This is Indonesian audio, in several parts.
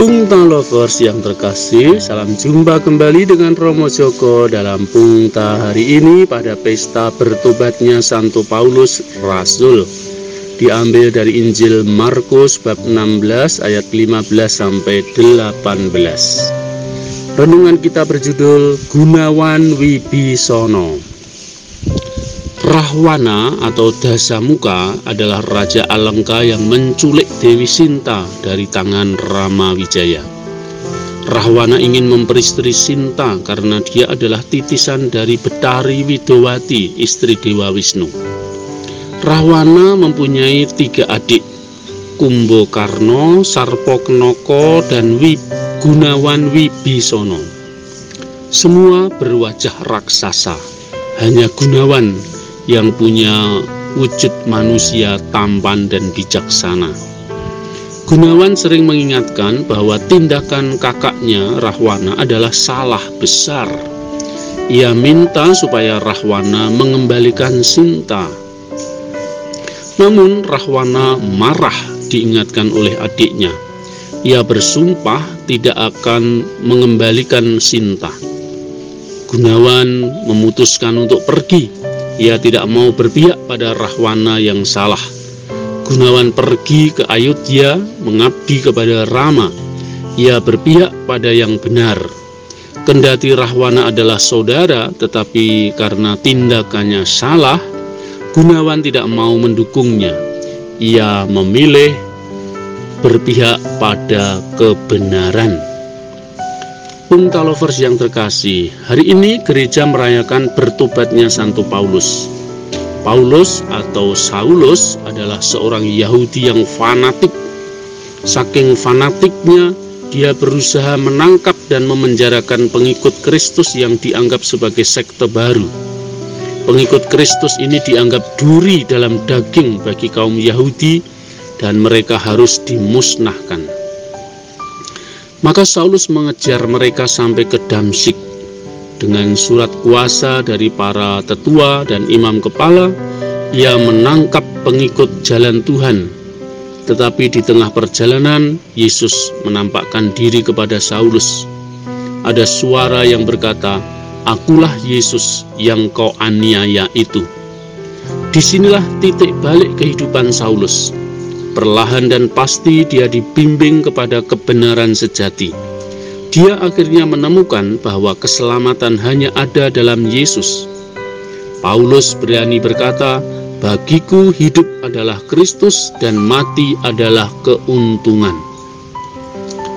Pungta Lovers yang terkasih, salam jumpa kembali dengan Romo Joko dalam Pungta hari ini pada pesta bertobatnya Santo Paulus Rasul. Diambil dari Injil Markus bab 16 ayat 15 sampai 18. Renungan kita berjudul Gunawan Wibisono. Rahwana atau Dasamuka adalah Raja Alengka yang menculik Dewi Sinta dari tangan Rama Wijaya. Rahwana ingin memperistri Sinta karena dia adalah titisan dari Betari Widowati, istri Dewa Wisnu. Rahwana mempunyai tiga adik, Kumbo Karno, Sarpo Knoko, dan Gunawan Wibisono. Semua berwajah raksasa, hanya Gunawan yang punya wujud manusia tampan dan bijaksana. Gunawan sering mengingatkan bahwa tindakan kakaknya Rahwana adalah salah besar. Ia minta supaya Rahwana mengembalikan Sinta. Namun Rahwana marah diingatkan oleh adiknya. Ia bersumpah tidak akan mengembalikan Sinta. Gunawan memutuskan untuk pergi ia tidak mau berpihak pada Rahwana yang salah. Gunawan pergi ke Ayodhya mengabdi kepada Rama. Ia berpihak pada yang benar. Kendati Rahwana adalah saudara, tetapi karena tindakannya salah, Gunawan tidak mau mendukungnya. Ia memilih berpihak pada kebenaran. Pungta lovers yang terkasih, hari ini gereja merayakan bertobatnya Santo Paulus. Paulus atau Saulus adalah seorang Yahudi yang fanatik. Saking fanatiknya, dia berusaha menangkap dan memenjarakan pengikut Kristus yang dianggap sebagai sekte baru. Pengikut Kristus ini dianggap duri dalam daging bagi kaum Yahudi dan mereka harus dimusnahkan. Maka Saulus mengejar mereka sampai ke Damsik. Dengan surat kuasa dari para tetua dan imam kepala, ia menangkap pengikut jalan Tuhan. Tetapi di tengah perjalanan, Yesus menampakkan diri kepada Saulus. Ada suara yang berkata, Akulah Yesus yang kau aniaya itu. Di sinilah titik balik kehidupan Saulus Perlahan dan pasti dia dibimbing kepada kebenaran sejati. Dia akhirnya menemukan bahwa keselamatan hanya ada dalam Yesus. Paulus berani berkata, "Bagiku hidup adalah Kristus dan mati adalah keuntungan."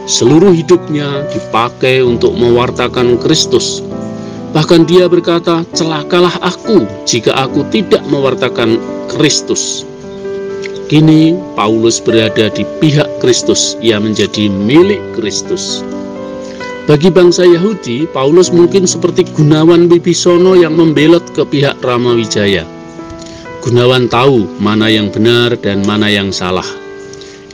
Seluruh hidupnya dipakai untuk mewartakan Kristus. Bahkan dia berkata, "Celakalah aku jika aku tidak mewartakan Kristus." Kini Paulus berada di pihak Kristus, ia menjadi milik Kristus. Bagi bangsa Yahudi, Paulus mungkin seperti Gunawan Bibisono yang membelot ke pihak Ramawijaya. Gunawan tahu mana yang benar dan mana yang salah.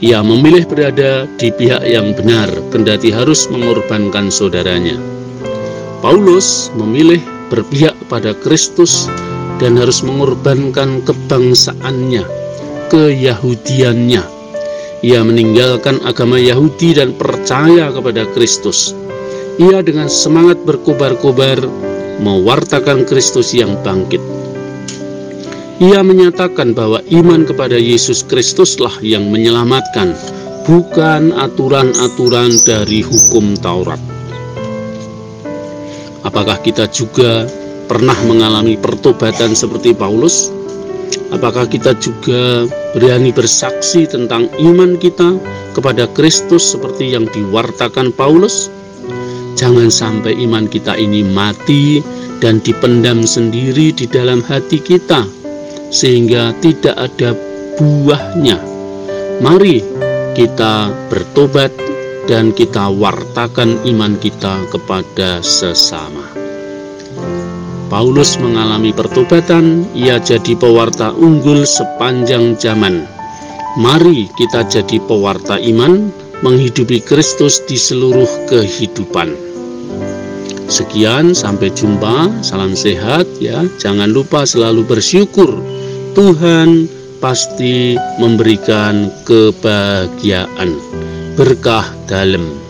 Ia memilih berada di pihak yang benar, kendati harus mengorbankan saudaranya. Paulus memilih berpihak pada Kristus dan harus mengorbankan kebangsaannya keyahudiannya. Ia meninggalkan agama Yahudi dan percaya kepada Kristus. Ia dengan semangat berkobar-kobar mewartakan Kristus yang bangkit. Ia menyatakan bahwa iman kepada Yesus Kristuslah yang menyelamatkan, bukan aturan-aturan dari hukum Taurat. Apakah kita juga pernah mengalami pertobatan seperti Paulus? Apakah kita juga berani bersaksi tentang iman kita kepada Kristus seperti yang diwartakan Paulus? Jangan sampai iman kita ini mati dan dipendam sendiri di dalam hati kita, sehingga tidak ada buahnya. Mari kita bertobat dan kita wartakan iman kita kepada sesama. Paulus mengalami pertobatan, ia jadi pewarta unggul sepanjang zaman. Mari kita jadi pewarta iman, menghidupi Kristus di seluruh kehidupan. Sekian, sampai jumpa. Salam sehat ya. Jangan lupa selalu bersyukur. Tuhan pasti memberikan kebahagiaan. berkah dalam.